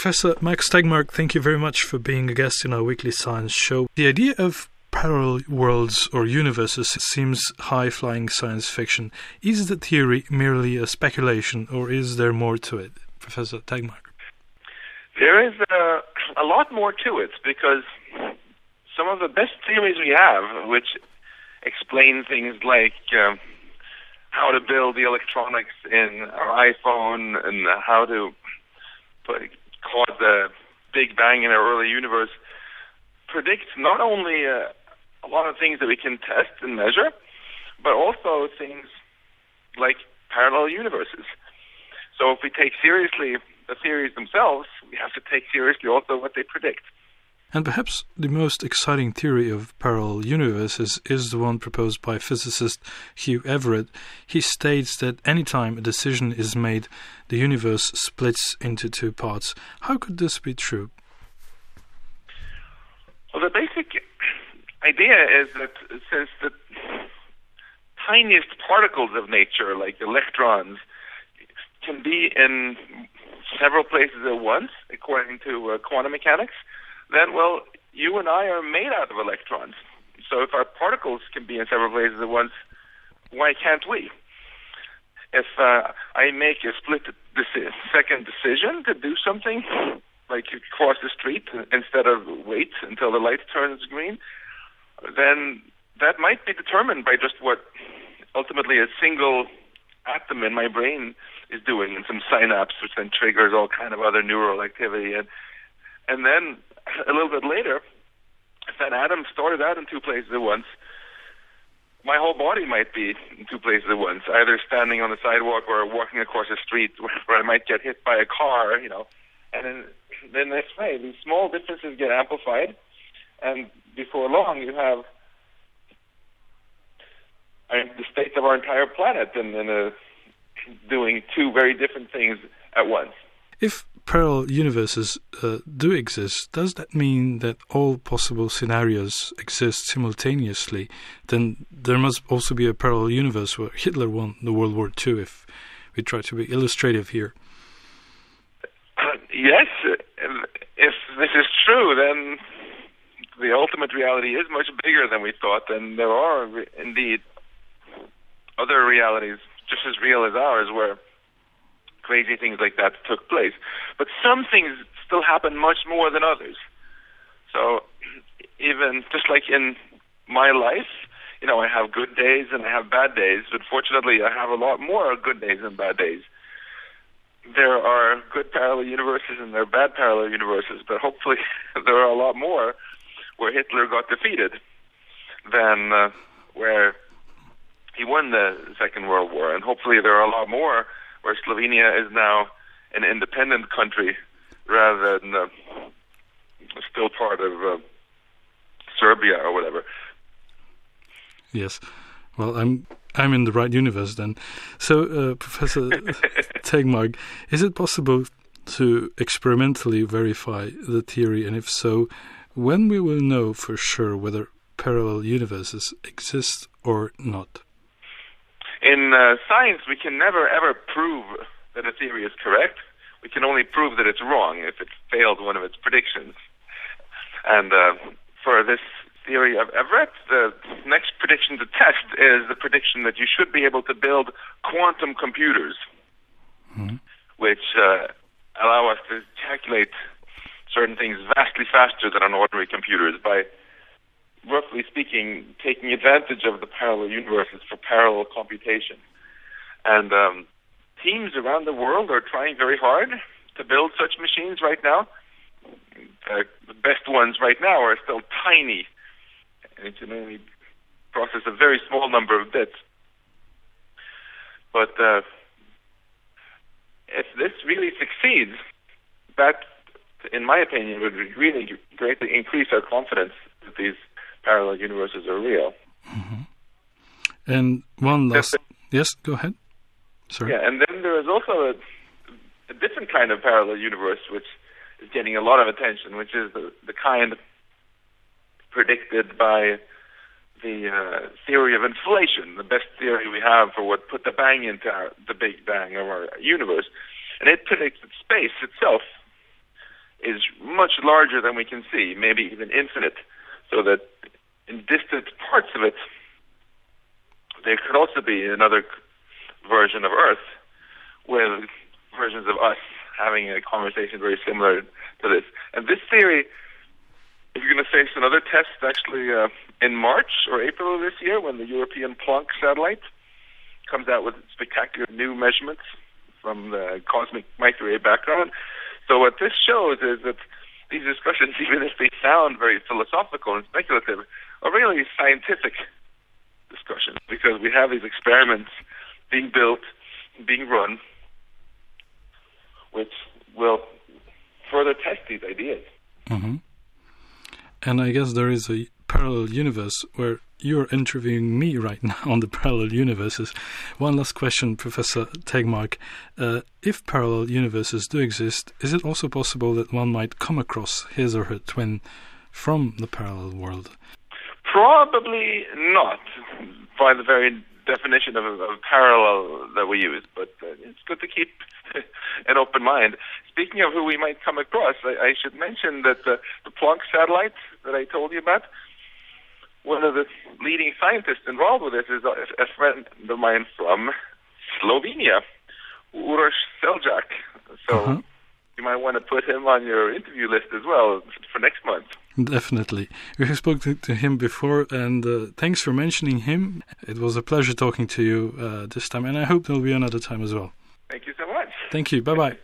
Professor Max Tegmark, thank you very much for being a guest in our weekly science show. The idea of parallel worlds or universes seems high flying science fiction. Is the theory merely a speculation, or is there more to it, Professor Tegmark? There is a, a lot more to it because some of the best theories we have, which explain things like um, how to build the electronics in our iPhone and how to put, cause the Big Bang in our early universe, predict not only uh, a lot of things that we can test and measure, but also things like parallel universes. So if we take seriously the theories themselves, we have to take seriously also what they predict. And perhaps the most exciting theory of parallel universes is the one proposed by physicist Hugh Everett. He states that anytime a decision is made, the universe splits into two parts. How could this be true? Well, the basic idea is that since the tiniest particles of nature, like electrons, can be in several places at once, according to uh, quantum mechanics, then, well, you and I are made out of electrons. So if our particles can be in several places at once, why can't we? If uh, I make a split deci- second decision to do something, like cross the street instead of wait until the light turns green, then that might be determined by just what ultimately a single atom in my brain is doing and some synapse which then triggers all kind of other neural activity and and then a little bit later that atom started out in two places at once. My whole body might be in two places at once either standing on the sidewalk or walking across a street where I might get hit by a car you know. And then then that's way these small differences get amplified. And before long you have the state of our entire planet and, and uh, doing two very different things at once. If parallel universes uh, do exist, does that mean that all possible scenarios exist simultaneously? Then there must also be a parallel universe where Hitler won the World War II, if we try to be illustrative here. Uh, yes, if this is true, then the ultimate reality is much bigger than we thought, and there are indeed other realities just as real as ours where crazy things like that took place. But some things still happen much more than others. So even just like in my life, you know, I have good days and I have bad days, but fortunately I have a lot more good days and bad days. There are good parallel universes and there are bad parallel universes, but hopefully there are a lot more where Hitler got defeated than uh, where he won the Second World War, and hopefully there are a lot more where Slovenia is now an independent country rather than uh, still part of uh, Serbia or whatever. Yes. Well, I'm I'm in the right universe then. So, uh, Professor Tegmark, is it possible to experimentally verify the theory, and if so, when we will know for sure whether parallel universes exist or not? In uh, science, we can never ever prove that a theory is correct. We can only prove that it's wrong if it failed one of its predictions. And uh, for this theory of Everett, the next prediction to test is the prediction that you should be able to build quantum computers, mm-hmm. which uh, allow us to calculate certain things vastly faster than on ordinary computers by roughly speaking, taking advantage of the parallel universes for parallel computation. And um, teams around the world are trying very hard to build such machines right now. Uh, the best ones right now are still tiny, and it can only process a very small number of bits. But uh, if this really succeeds, that, in my opinion, would really greatly increase our confidence that these parallel universes are real. Mm-hmm. And one last, yes, go ahead. Sorry. Yeah, and then there is also a, a, different kind of parallel universe which is getting a lot of attention, which is the, the kind predicted by the uh, theory of inflation, the best theory we have for what put the bang into our, the Big Bang of our universe. And it predicts that space itself is much larger than we can see, maybe even infinite, so that in distant parts of it, there could also be another version of Earth with versions of us having a conversation very similar to this. And this theory is going to face another test actually uh, in March or April of this year when the European Planck satellite comes out with spectacular new measurements from the cosmic microwave background. So what this shows is that these discussions, even if they sound very philosophical and speculative, are really scientific discussions because we have these experiments being built, being run, which will further test these ideas. Mm-hmm. And I guess there is a parallel universe where you're interviewing me right now on the parallel universes. One last question, Professor Tegmark. Uh, if parallel universes do exist, is it also possible that one might come across his or her twin from the parallel world? Probably not, by the very definition of, of parallel that we use. But uh, it's good to keep an open mind. Speaking of who we might come across, I, I should mention that the, the Planck satellite that I told you about, one of the leading scientists involved with this is a, a friend of mine from Slovenia, Uroš Seljak. So uh-huh. you might want to put him on your interview list as well for next month. Definitely. We have spoken to him before, and uh, thanks for mentioning him. It was a pleasure talking to you uh, this time, and I hope there'll be another time as well. Thank you so much. Thank you. Bye bye.